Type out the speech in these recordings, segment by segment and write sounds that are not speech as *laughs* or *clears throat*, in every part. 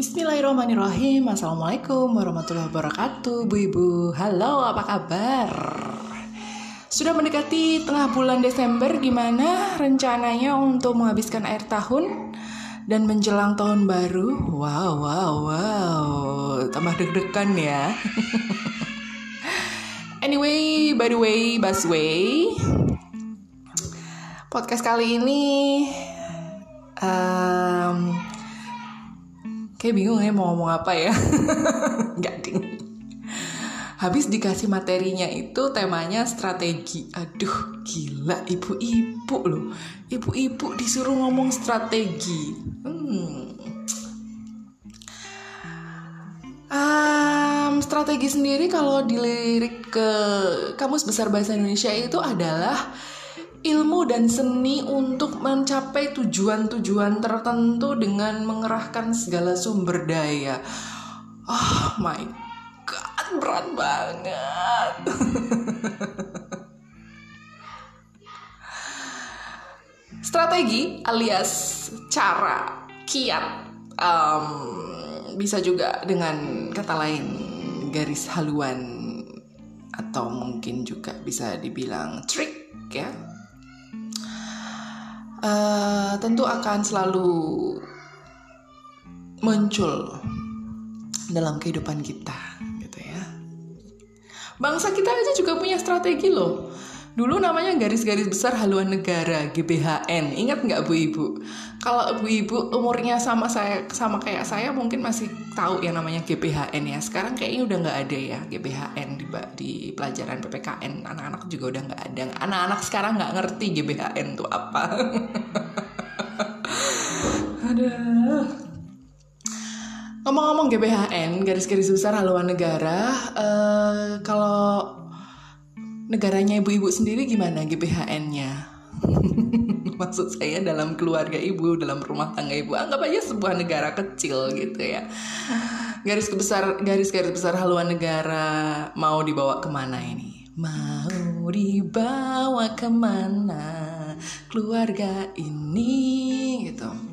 Bismillahirrahmanirrahim. Assalamualaikum warahmatullahi wabarakatuh Bu Ibu Halo apa kabar? Sudah mendekati tengah bulan Desember Gimana rencananya untuk menghabiskan air tahun Dan menjelang tahun baru. Wow wow wow. Tambah deg-degan ya. *laughs* Anyway by the way Basway Podcast kali ini um, Kayak bingung ya mau ngomong apa ya. *laughs* Gak ding. Habis dikasih materinya itu temanya strategi. Aduh, gila ibu-ibu loh. Ibu-ibu disuruh ngomong strategi. Hmm. Um, strategi sendiri kalau dilirik ke Kamus Besar Bahasa Indonesia itu adalah ilmu dan seni untuk mencapai tujuan-tujuan tertentu dengan mengerahkan segala sumber daya. Oh my god, berat banget. *laughs* Strategi alias cara, kiat, um, bisa juga dengan kata lain garis haluan atau mungkin juga bisa dibilang trik ya uh, tentu akan selalu muncul dalam kehidupan kita gitu ya. Bangsa kita aja juga punya strategi loh. Dulu namanya garis-garis besar haluan negara GBHN. Ingat nggak Bu Ibu? Kalau Bu Ibu umurnya sama saya sama kayak saya mungkin masih tahu yang namanya GBHN ya. Sekarang kayaknya udah nggak ada ya GBHN di, di pelajaran PPKN. Anak-anak juga udah nggak ada. Anak-anak sekarang nggak ngerti GBHN itu apa. *laughs* ada. Ngomong-ngomong GBHN, garis-garis besar haluan negara, uh, kalau negaranya ibu-ibu sendiri gimana GBHN-nya? *laughs* Maksud saya dalam keluarga ibu, dalam rumah tangga ibu, anggap aja sebuah negara kecil gitu ya. Garis besar, garis-garis besar haluan negara mau dibawa ke mana ini? Mau dibawa ke mana keluarga ini gitu.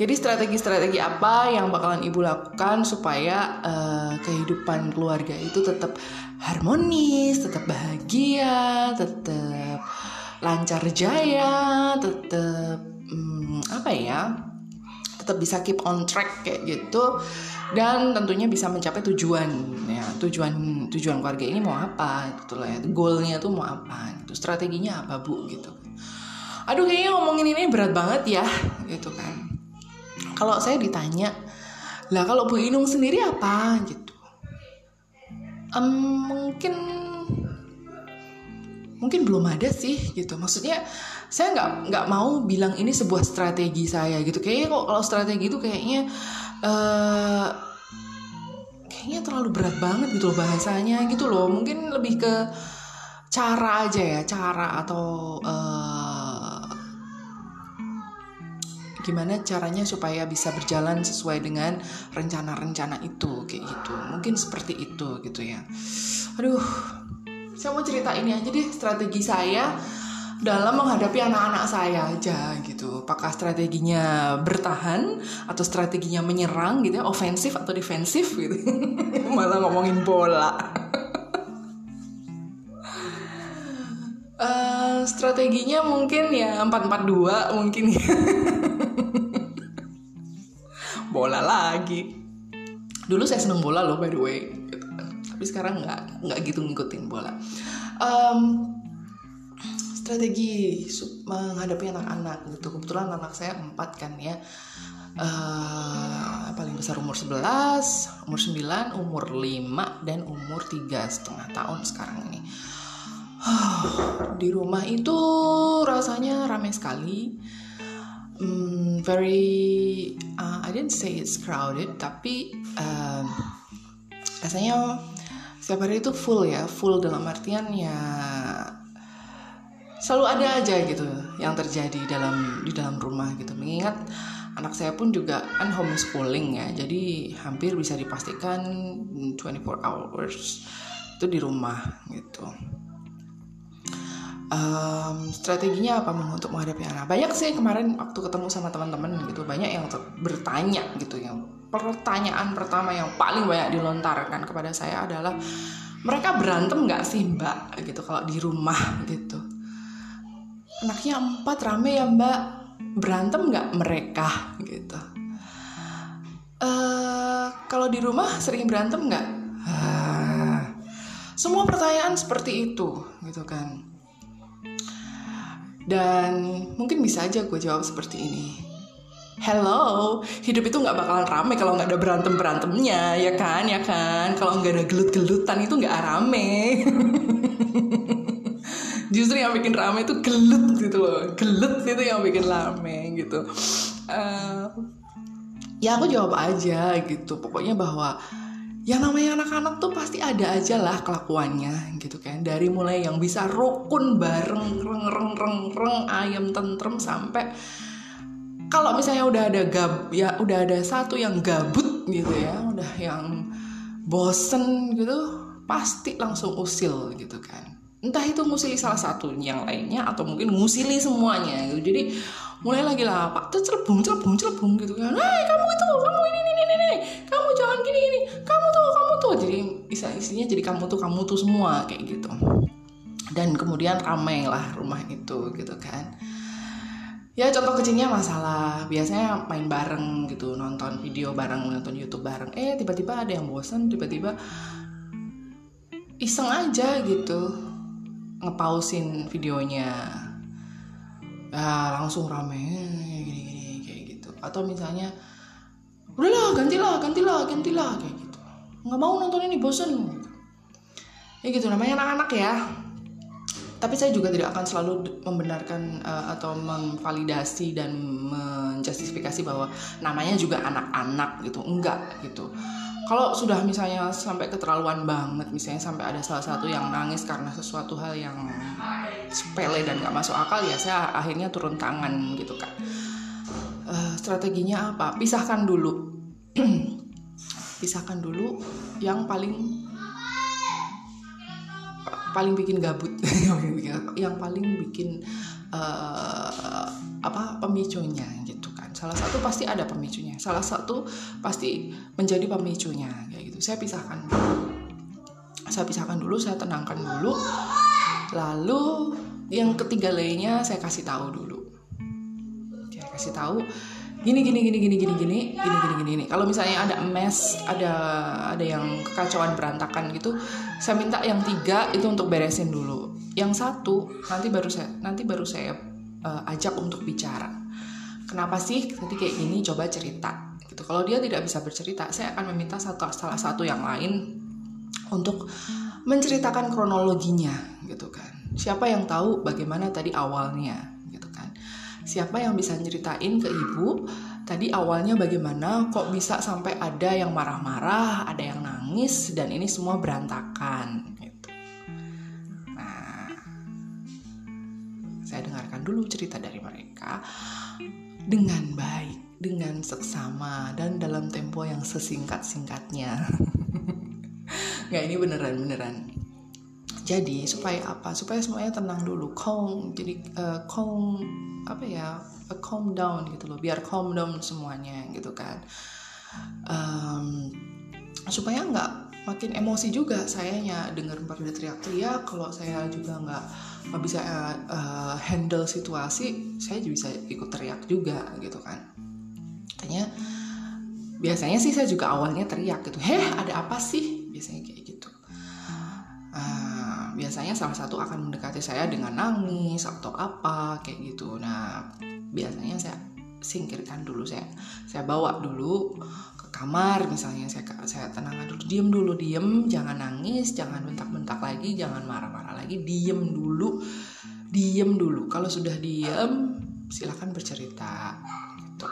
Jadi strategi-strategi apa yang bakalan ibu lakukan supaya uh, kehidupan keluarga itu tetap harmonis, tetap bahagia, tetap lancar jaya, tetap hmm, apa ya? Tetap bisa keep on track kayak gitu dan tentunya bisa mencapai tujuan ya. Tujuan tujuan keluarga ini mau apa gitu lah ya. Goalnya tuh mau apa itu strateginya apa bu gitu aduh kayaknya ngomongin ini berat banget ya gitu kan kalau saya ditanya lah kalau Bu Inung sendiri apa? Gitu. Um, mungkin mungkin belum ada sih gitu. Maksudnya saya nggak nggak mau bilang ini sebuah strategi saya gitu. Kayaknya kok kalau strategi itu kayaknya uh, kayaknya terlalu berat banget gitu loh bahasanya gitu loh. Mungkin lebih ke cara aja ya cara atau uh, gimana caranya supaya bisa berjalan sesuai dengan rencana-rencana itu kayak gitu. Mungkin seperti itu gitu ya. Aduh saya mau cerita ini aja deh strategi saya dalam menghadapi anak-anak saya aja gitu. Apakah strateginya bertahan atau strateginya menyerang gitu ya ofensif atau defensif gitu. *laughs* Malah ngomongin bola. Uh, strateginya mungkin ya 442 mungkin *laughs* bola lagi. Dulu saya seneng bola loh by the way. Tapi sekarang nggak nggak gitu ngikutin bola. Um, strategi menghadapi anak-anak gitu. Kebetulan anak saya empat kan ya. Uh, paling besar umur 11 umur 9 umur 5 dan umur tiga setengah tahun sekarang ini. Di rumah itu rasanya ramai sekali um, very uh, I didn't say it's crowded tapi um, rasanya setiap hari itu full ya full dalam artian ya selalu ada aja gitu yang terjadi dalam di dalam rumah gitu. Mengingat anak saya pun juga kan homeschooling ya jadi hampir bisa dipastikan 24 hours itu di rumah gitu um, strateginya apa untuk menghadapi anak? Banyak sih kemarin waktu ketemu sama teman-teman gitu banyak yang bertanya gitu yang pertanyaan pertama yang paling banyak dilontarkan kepada saya adalah mereka berantem nggak sih mbak? gitu kalau di rumah gitu. Anaknya empat rame ya mbak. Berantem nggak mereka? Gitu. Uh, kalau di rumah sering berantem nggak? Semua pertanyaan seperti itu gitu kan dan mungkin bisa aja gue jawab seperti ini. Hello, hidup itu nggak bakalan rame kalau nggak ada berantem berantemnya, ya kan, ya kan. Kalau nggak ada gelut-gelutan itu nggak rame. *laughs* Justru yang bikin rame itu gelut gitu loh, gelut itu yang bikin rame gitu. Uh, ya aku jawab aja gitu, pokoknya bahwa yang namanya anak-anak tuh pasti ada aja lah kelakuannya gitu kan. Dari mulai yang bisa rukun bareng reng reng reng reng ayam tentrem sampai kalau misalnya udah ada gab ya udah ada satu yang gabut gitu ya udah yang bosen gitu pasti langsung usil gitu kan entah itu ngusili salah satu yang lainnya atau mungkin ngusili semuanya gitu. Jadi mulai lagi lah pak tuh celebung celebung celebung gitu kan. Hei kamu itu kamu ini ini ini, ini. kamu jangan gini ini kamu tuh kamu tuh. Jadi isa isinya jadi kamu tuh kamu tuh semua kayak gitu. Dan kemudian ramai lah rumah itu gitu kan. Ya contoh kecilnya masalah biasanya main bareng gitu nonton video bareng nonton YouTube bareng. Eh tiba-tiba ada yang bosan tiba-tiba iseng aja gitu ngepausin videonya. Ya langsung rame gini-gini kayak gitu. Atau misalnya udahlah gantilah gantilah gantilah kayak gitu. Nggak mau nonton ini bosen ya gitu namanya anak-anak ya. Tapi saya juga tidak akan selalu membenarkan uh, atau memvalidasi dan menjustifikasi bahwa namanya juga anak-anak gitu. Enggak gitu kalau sudah misalnya sampai keterlaluan banget misalnya sampai ada salah satu yang nangis karena sesuatu hal yang sepele dan gak masuk akal ya saya akhirnya turun tangan gitu kan uh, strateginya apa? Pisahkan dulu. *clears throat* Pisahkan dulu yang paling paling bikin gabut. *laughs* Yang paling bikin uh, apa pemicunya salah satu pasti ada pemicunya. Salah satu pasti menjadi pemicunya kayak gitu. Saya pisahkan. Saya pisahkan dulu saya tenangkan dulu. Lalu yang ketiga lainnya saya kasih tahu dulu. Saya kasih tahu gini gini gini gini gini gini gini gini gini gini. Kalau misalnya ada mess ada ada yang kekacauan berantakan gitu saya minta yang tiga itu untuk beresin dulu. Yang satu nanti baru saya nanti baru saya uh, ajak untuk bicara kenapa sih nanti kayak gini? Coba cerita. Gitu. Kalau dia tidak bisa bercerita saya akan meminta satu salah satu yang lain untuk menceritakan kronologinya gitu kan. Siapa yang tahu bagaimana tadi awalnya siapa yang bisa nyeritain ke ibu tadi awalnya bagaimana kok bisa sampai ada yang marah-marah, ada yang nangis dan ini semua berantakan gitu. Nah, saya dengarkan dulu cerita dari mereka dengan baik, dengan seksama dan dalam tempo yang sesingkat-singkatnya. *laughs* Nggak ini beneran beneran. Jadi supaya apa? Supaya semuanya tenang dulu, calm. Jadi uh, calm apa ya a calm down gitu loh biar calm down semuanya gitu kan um, supaya nggak makin emosi juga sayanya dengar pada teriak-teriak kalau saya juga nggak bisa uh, handle situasi saya juga bisa ikut teriak juga gitu kan. Katanya biasanya sih saya juga awalnya teriak gitu heh ada apa sih? Biasanya kayak gitu. Uh, biasanya salah satu akan mendekati saya dengan nangis atau apa kayak gitu. Nah biasanya saya singkirkan dulu saya saya bawa dulu kamar misalnya saya saya tenangkan dulu diem dulu diem jangan nangis jangan bentak-bentak lagi jangan marah-marah lagi diem dulu diem dulu. Kalau sudah diem silahkan bercerita gitu.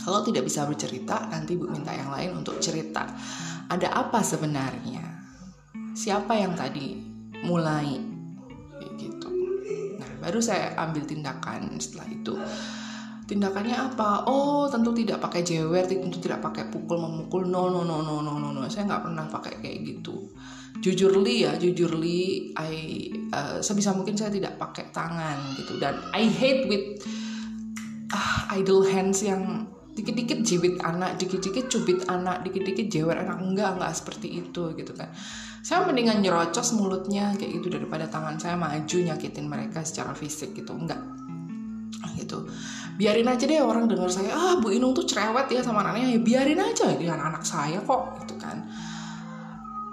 kalau tidak bisa bercerita nanti bu minta yang lain untuk cerita. Ada apa sebenarnya? Siapa yang tadi mulai? Gitu. Nah baru saya ambil tindakan setelah itu tindakannya apa? Oh tentu tidak pakai jewer tentu tidak pakai pukul memukul. No no no no no no no. Saya nggak pernah pakai kayak gitu. Jujurly ya jujurly I uh, sebisa mungkin saya tidak pakai tangan gitu. Dan I hate with uh, idle hands yang dikit-dikit jiwit anak, dikit-dikit cubit anak, dikit-dikit jewer anak. Enggak enggak seperti itu gitu kan. Saya mendingan nyerocos mulutnya kayak gitu daripada tangan saya maju nyakitin mereka secara fisik gitu. Enggak. Gitu. Biarin aja deh orang dengar saya ah Bu Inung tuh cerewet ya sama anaknya ya biarin aja dengan anak saya kok gitu kan.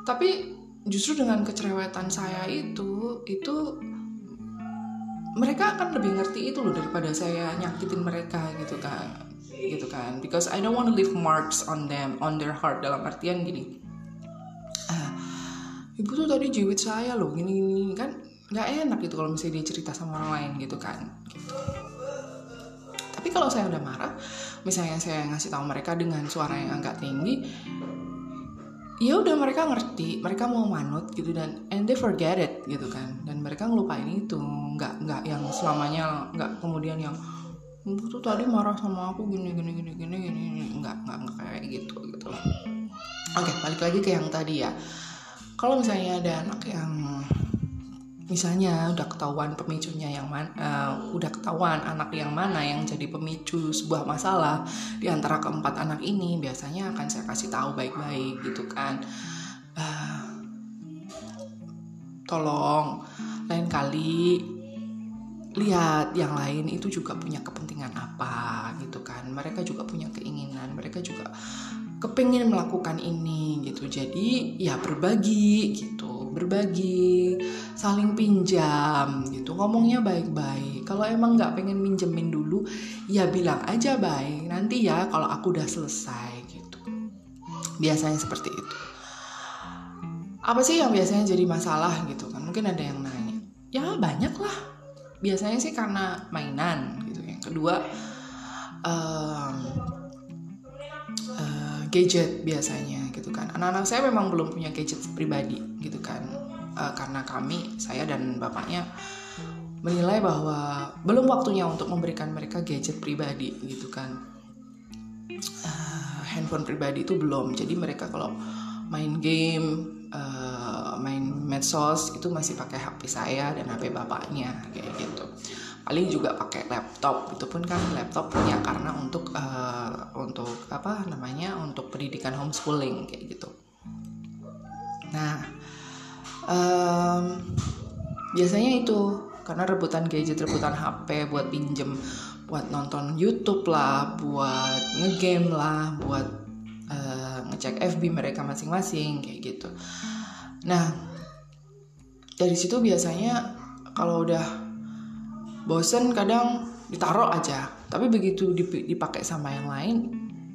Tapi justru dengan kecerewetan saya itu itu mereka akan lebih ngerti itu loh daripada saya nyakitin mereka gitu kan gitu kan because I don't want to leave marks on them on their heart dalam artian gini ah, ibu tuh tadi jiwit saya loh gini gini kan nggak enak gitu kalau misalnya dia cerita sama orang lain gitu kan gitu. Tapi kalau saya udah marah misalnya saya ngasih tahu mereka dengan suara yang agak tinggi ya udah mereka ngerti mereka mau manut gitu dan and they forget it gitu kan. Dan mereka ngelupain itu nggak nggak yang selamanya nggak kemudian yang tuh tadi marah sama aku gini gini gini gini gini, gini. nggak nggak nggak kayak gitu gitu oke balik lagi ke yang tadi ya. Kalau misalnya ada anak yang misalnya udah ketahuan pemicunya yang mana uh, udah ketahuan anak yang mana yang jadi pemicu sebuah masalah di antara keempat anak ini biasanya akan saya kasih tahu baik-baik gitu kan. Uh, tolong lain kali lihat yang lain itu juga punya kepentingan apa gitu kan. Mereka juga punya keinginan mereka juga kepingin melakukan ini gitu. Jadi ya berbagi gitu berbagi saling pinjam gitu. Ngomongnya baik-baik. Kalau emang nggak pengen minjemin dulu ya bilang aja baik. Nanti ya kalau aku udah selesai gitu. Biasanya seperti itu. Apa sih yang biasanya jadi masalah gitu kan? Mungkin ada yang nanya. Ya banyak lah biasanya sih karena mainan gitu. Yang kedua um, uh, gadget biasanya gitu kan. Anak-anak saya memang belum punya gadget pribadi gitu kan. Uh, karena kami saya dan bapaknya menilai bahwa belum waktunya untuk memberikan mereka gadget pribadi gitu kan. Uh, handphone pribadi itu belum. Jadi mereka kalau main game uh, main medsos itu masih pakai HP saya dan HP bapaknya kayak gitu paling juga pakai laptop itu pun kan laptop punya karena untuk uh, untuk apa namanya untuk pendidikan homeschooling kayak gitu. Nah um, biasanya itu karena rebutan gadget rebutan HP buat pinjem buat nonton YouTube lah buat ngegame lah buat uh, ngecek FB mereka masing-masing kayak gitu. Nah dari situ biasanya kalau udah bosen kadang ditaruh aja. Tapi begitu dipakai sama yang lain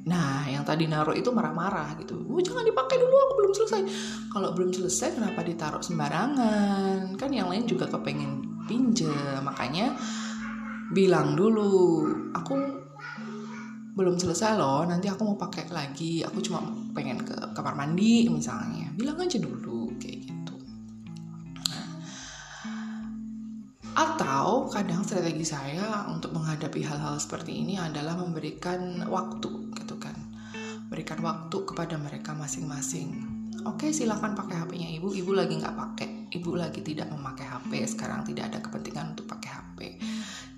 nah yang tadi naruh itu marah-marah gitu. Oh, jangan dipakai dulu aku belum selesai. Kalau belum selesai kenapa ditaruh sembarangan? Kan yang lain juga kepengen pinjem makanya bilang dulu aku belum selesai loh nanti aku mau pakai lagi. Aku cuma pengen ke kamar mandi misalnya. Bilang aja dulu Atau kadang strategi saya untuk menghadapi hal-hal seperti ini adalah memberikan waktu gitu kan. Berikan waktu kepada mereka masing-masing. Oke silahkan pakai HP-nya ibu, ibu lagi nggak pakai, ibu lagi tidak memakai HP, sekarang tidak ada kepentingan untuk pakai HP.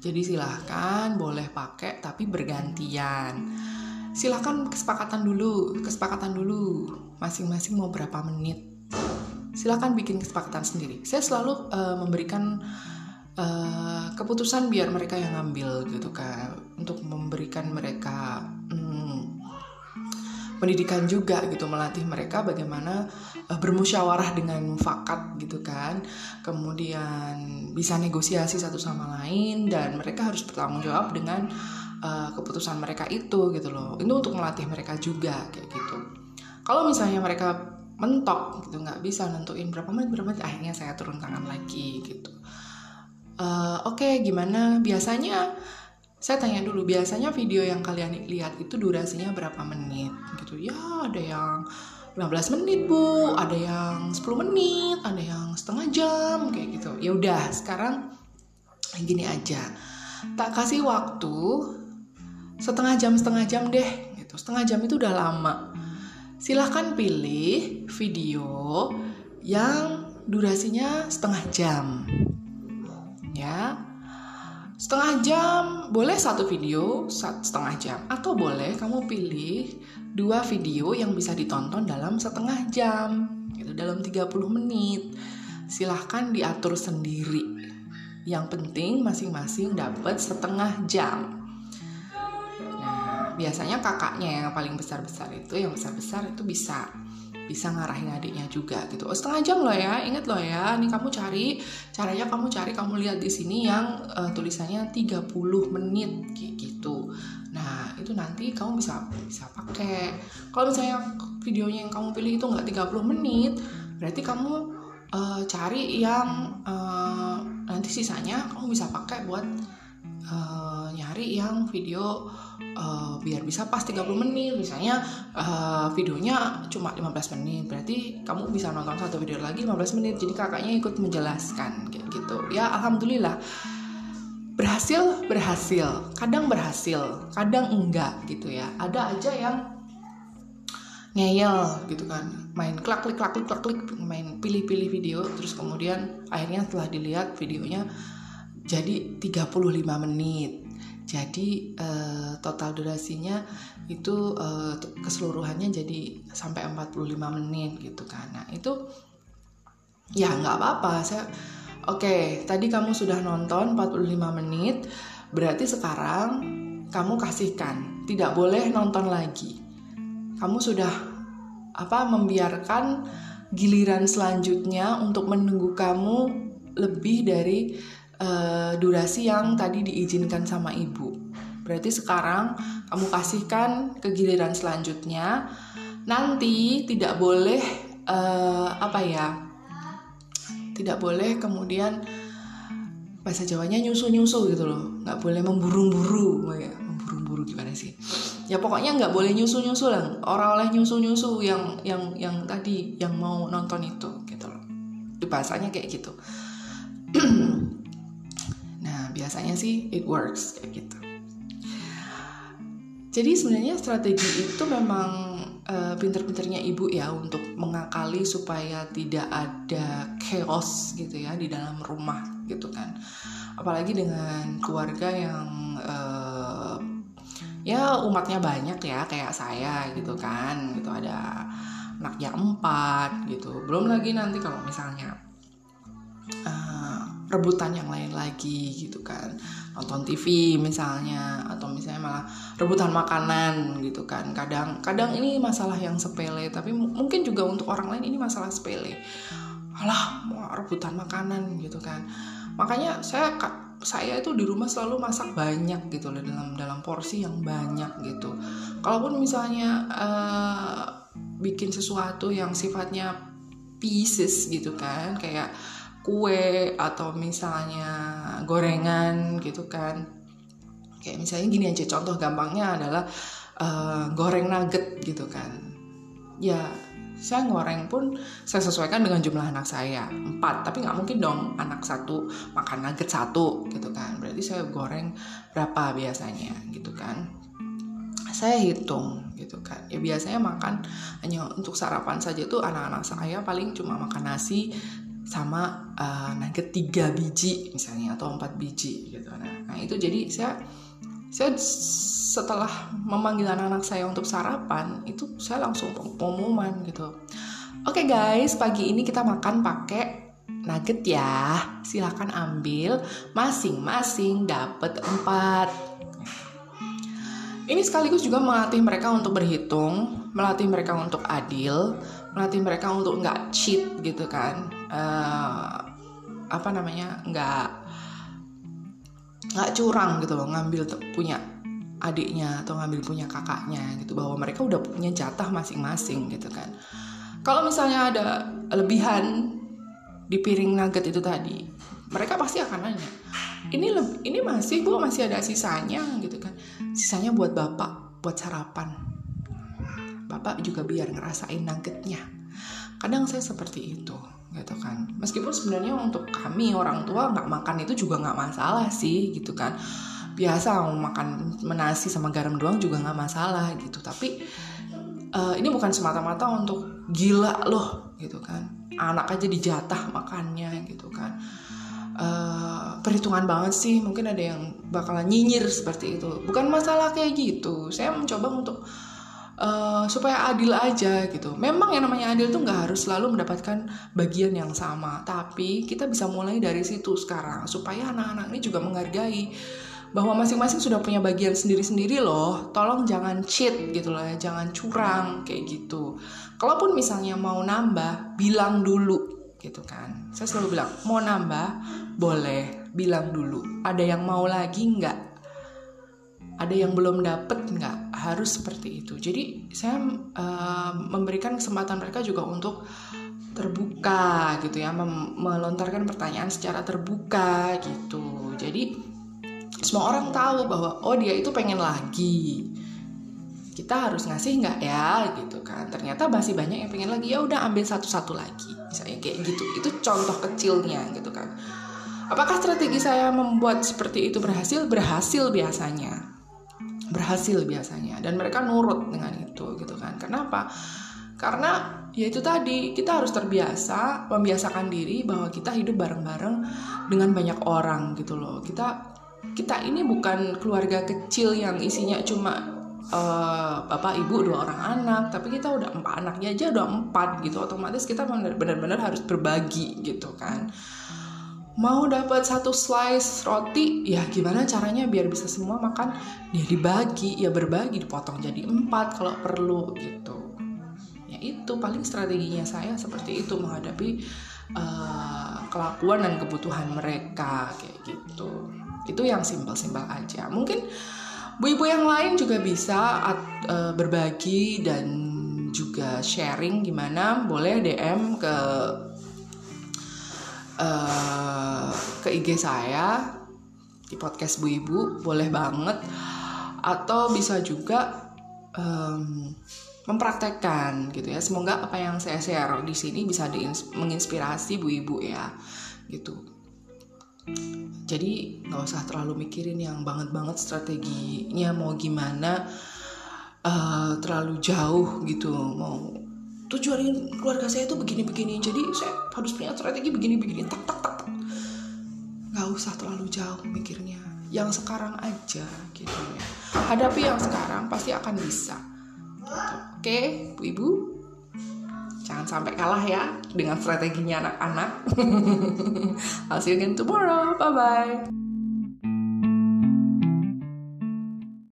Jadi silahkan boleh pakai tapi bergantian. Silahkan kesepakatan dulu, kesepakatan dulu, masing-masing mau berapa menit. Silahkan bikin kesepakatan sendiri. Saya selalu uh, memberikan uh, keputusan biar mereka yang ngambil gitu kan. Untuk memberikan mereka hmm, pendidikan juga gitu melatih mereka bagaimana uh, bermusyawarah dengan fakat gitu kan. Kemudian bisa negosiasi satu sama lain dan mereka harus bertanggung jawab dengan uh, keputusan mereka itu gitu loh. Itu untuk melatih mereka juga kayak gitu. Kalau misalnya mereka mentok gitu nggak bisa nentuin berapa menit berapa menit akhirnya saya turun tangan lagi gitu uh, oke okay, gimana? Biasanya saya tanya dulu biasanya video yang kalian lihat itu durasinya berapa menit? Gitu ya ada yang 15 menit bu ada yang 10 menit ada yang setengah jam kayak gitu. Ya udah sekarang gini aja. Tak kasih waktu setengah jam setengah jam deh gitu. Setengah jam itu udah lama. Silahkan pilih video yang durasinya setengah jam ya. Setengah jam. Boleh satu video setengah jam. Atau boleh kamu pilih dua video yang bisa ditonton dalam setengah jam. Gitu dalam 30 menit. Silahkan diatur sendiri. Yang penting masing-masing dapat setengah jam. Nah biasanya kakaknya yang paling besar-besar itu yang besar-besar itu bisa bisa ngarahin adiknya juga gitu. Oh, setengah jam loh ya, inget loh ya. Ini kamu cari, caranya kamu cari, kamu lihat di sini yang uh, tulisannya 30 menit gitu. Nah, itu nanti kamu bisa bisa pakai. Kalau misalnya videonya yang kamu pilih itu nggak 30 menit, berarti kamu uh, cari yang uh, nanti sisanya kamu bisa pakai buat uh, nyari yang video uh, biar bisa pas 30 menit. Misalnya uh, videonya cuma 15 menit berarti kamu bisa nonton satu video lagi 15 menit. Jadi kakaknya ikut menjelaskan kayak gitu. Ya alhamdulillah. Berhasil berhasil. Kadang berhasil kadang enggak gitu ya. Ada aja yang ngeyel gitu kan. Main klik klak klik klak klik main pilih-pilih video terus kemudian akhirnya setelah dilihat videonya jadi 35 menit jadi uh, total durasinya itu uh, keseluruhannya jadi sampai 45 menit gitu kan. Nah, itu ya nggak apa-apa. Saya oke, okay, tadi kamu sudah nonton 45 menit, berarti sekarang kamu kasihkan, tidak boleh nonton lagi. Kamu sudah apa membiarkan giliran selanjutnya untuk menunggu kamu lebih dari uh, durasi yang tadi diizinkan sama ibu. Berarti sekarang kamu kasihkan ke giliran selanjutnya. Nanti tidak boleh uh, apa ya? Tidak boleh kemudian bahasa Jawanya nyusu-nyusu gitu loh. Nggak boleh memburu-buru, ya. memburu-buru gimana sih? Ya pokoknya nggak boleh nyusu-nyusu lah. Orang oleh nyusu-nyusu yang yang yang tadi yang mau nonton itu gitu loh. Bahasanya kayak gitu. *clears throat* biasanya sih it works kayak gitu. Jadi sebenarnya strategi itu memang uh, pinter-pinternya ibu ya untuk mengakali supaya tidak ada chaos gitu ya di dalam rumah gitu kan. Apalagi dengan keluarga yang uh, ya umatnya banyak ya kayak saya gitu kan gitu. Ada anaknya empat gitu. Belum lagi nanti kalau misalnya uh, rebutan yang lain lagi gitu kan. Nonton TV misalnya atau misalnya malah rebutan makanan gitu kan. Kadang kadang ini masalah yang sepele tapi mungkin juga untuk orang lain ini masalah sepele. Alah rebutan makanan gitu kan. Makanya saya saya itu di rumah selalu masak banyak gitu loh dalam dalam porsi yang banyak gitu. Kalaupun misalnya uh, bikin sesuatu yang sifatnya pieces gitu kan kayak kue atau misalnya gorengan gitu kan. Kayak misalnya gini aja contoh gampangnya adalah uh, goreng nugget gitu kan. Ya saya goreng pun saya sesuaikan dengan jumlah anak saya empat. Tapi nggak mungkin dong anak satu makan nugget satu gitu kan. Berarti saya goreng berapa biasanya gitu kan. Saya hitung gitu kan. Ya biasanya makan hanya untuk sarapan saja tuh anak-anak saya paling cuma makan nasi sama uh, nugget tiga biji misalnya atau empat biji gitu. Nah, nah itu jadi saya saya setelah memanggil anak-anak saya untuk sarapan itu saya langsung pengumuman gitu. Oke okay guys pagi ini kita makan pakai nugget ya. Silahkan ambil masing-masing dapat empat. Ini sekaligus juga melatih mereka untuk berhitung melatih mereka untuk adil melatih mereka untuk nggak cheat gitu kan uh, apa namanya nggak nggak curang gitu loh ngambil punya adiknya atau ngambil punya kakaknya gitu bahwa mereka udah punya jatah masing-masing gitu kan. Kalau misalnya ada lebihan di piring nugget itu tadi mereka pasti akan nanya ini ini masih bu masih ada sisanya? gitu kan. Sisanya buat bapak buat sarapan. Bapak juga biar ngerasain nuggetnya kadang saya seperti itu gitu kan. Meskipun sebenarnya untuk kami orang tua nggak makan itu juga nggak masalah sih gitu kan. Biasa mau makan menasi sama garam doang juga nggak masalah gitu. Tapi uh, ini bukan semata-mata untuk gila loh gitu kan. Anak aja dijatah makannya gitu kan. Uh, perhitungan banget sih mungkin ada yang bakalan nyinyir seperti itu. Bukan masalah kayak gitu. Saya mencoba untuk uh, supaya adil aja gitu memang yang namanya adil tuh nggak harus selalu mendapatkan bagian yang sama tapi kita bisa mulai dari situ sekarang supaya anak-anak ini juga menghargai bahwa masing-masing sudah punya bagian sendiri-sendiri loh. Tolong jangan cheat gitu loh ya, jangan curang kayak gitu. Kalaupun misalnya mau nambah, bilang dulu gitu kan. Saya selalu bilang, mau nambah, boleh, bilang dulu. Ada yang mau lagi nggak? Ada yang belum dapet nggak? Harus seperti itu. Jadi saya uh, memberikan kesempatan mereka juga untuk terbuka gitu ya, melontarkan pertanyaan secara terbuka gitu. Jadi semua orang tahu bahwa oh dia itu pengen lagi. Kita harus ngasih nggak ya? Gitu kan. Ternyata masih banyak yang pengen lagi. Ya udah ambil satu-satu lagi. Misalnya kayak gitu. Itu contoh kecilnya gitu kan. Apakah strategi saya membuat seperti itu berhasil? Berhasil biasanya berhasil biasanya. Dan mereka nurut dengan itu gitu kan. Kenapa karena ya itu tadi kita harus terbiasa membiasakan diri bahwa kita hidup bareng-bareng dengan banyak orang gitu loh. Kita kita ini bukan keluarga kecil yang isinya cuma uh, bapak ibu dua orang anak. Tapi kita udah empat anaknya aja udah empat gitu. Otomatis kita benar-benar harus berbagi gitu kan mau dapat satu slice roti ya gimana caranya biar bisa semua makan? Ya dibagi ya berbagi dipotong jadi empat kalau perlu gitu. Ya itu paling strateginya saya seperti itu menghadapi uh, kelakuan dan kebutuhan mereka kayak gitu. Itu yang simpel-simpel aja. Mungkin bu-ibu yang lain juga bisa uh, berbagi dan juga sharing gimana boleh DM ke uh, ke IG saya di podcast Bu Ibu boleh banget. Atau bisa juga um, mempraktekkan gitu ya. Semoga apa yang saya share di sini bisa menginspirasi Bu Ibu ya gitu. Jadi nggak usah terlalu mikirin yang banget-banget strateginya mau gimana uh, terlalu jauh gitu mau tujuan keluarga saya itu begini-begini jadi saya harus punya strategi begini-begini tak tak tak nggak usah terlalu jauh mikirnya yang sekarang aja gitu ya hadapi yang sekarang pasti akan bisa gitu. oke bu ibu Jangan sampai kalah ya dengan strateginya anak-anak. *laughs* I'll see you again tomorrow. Bye bye.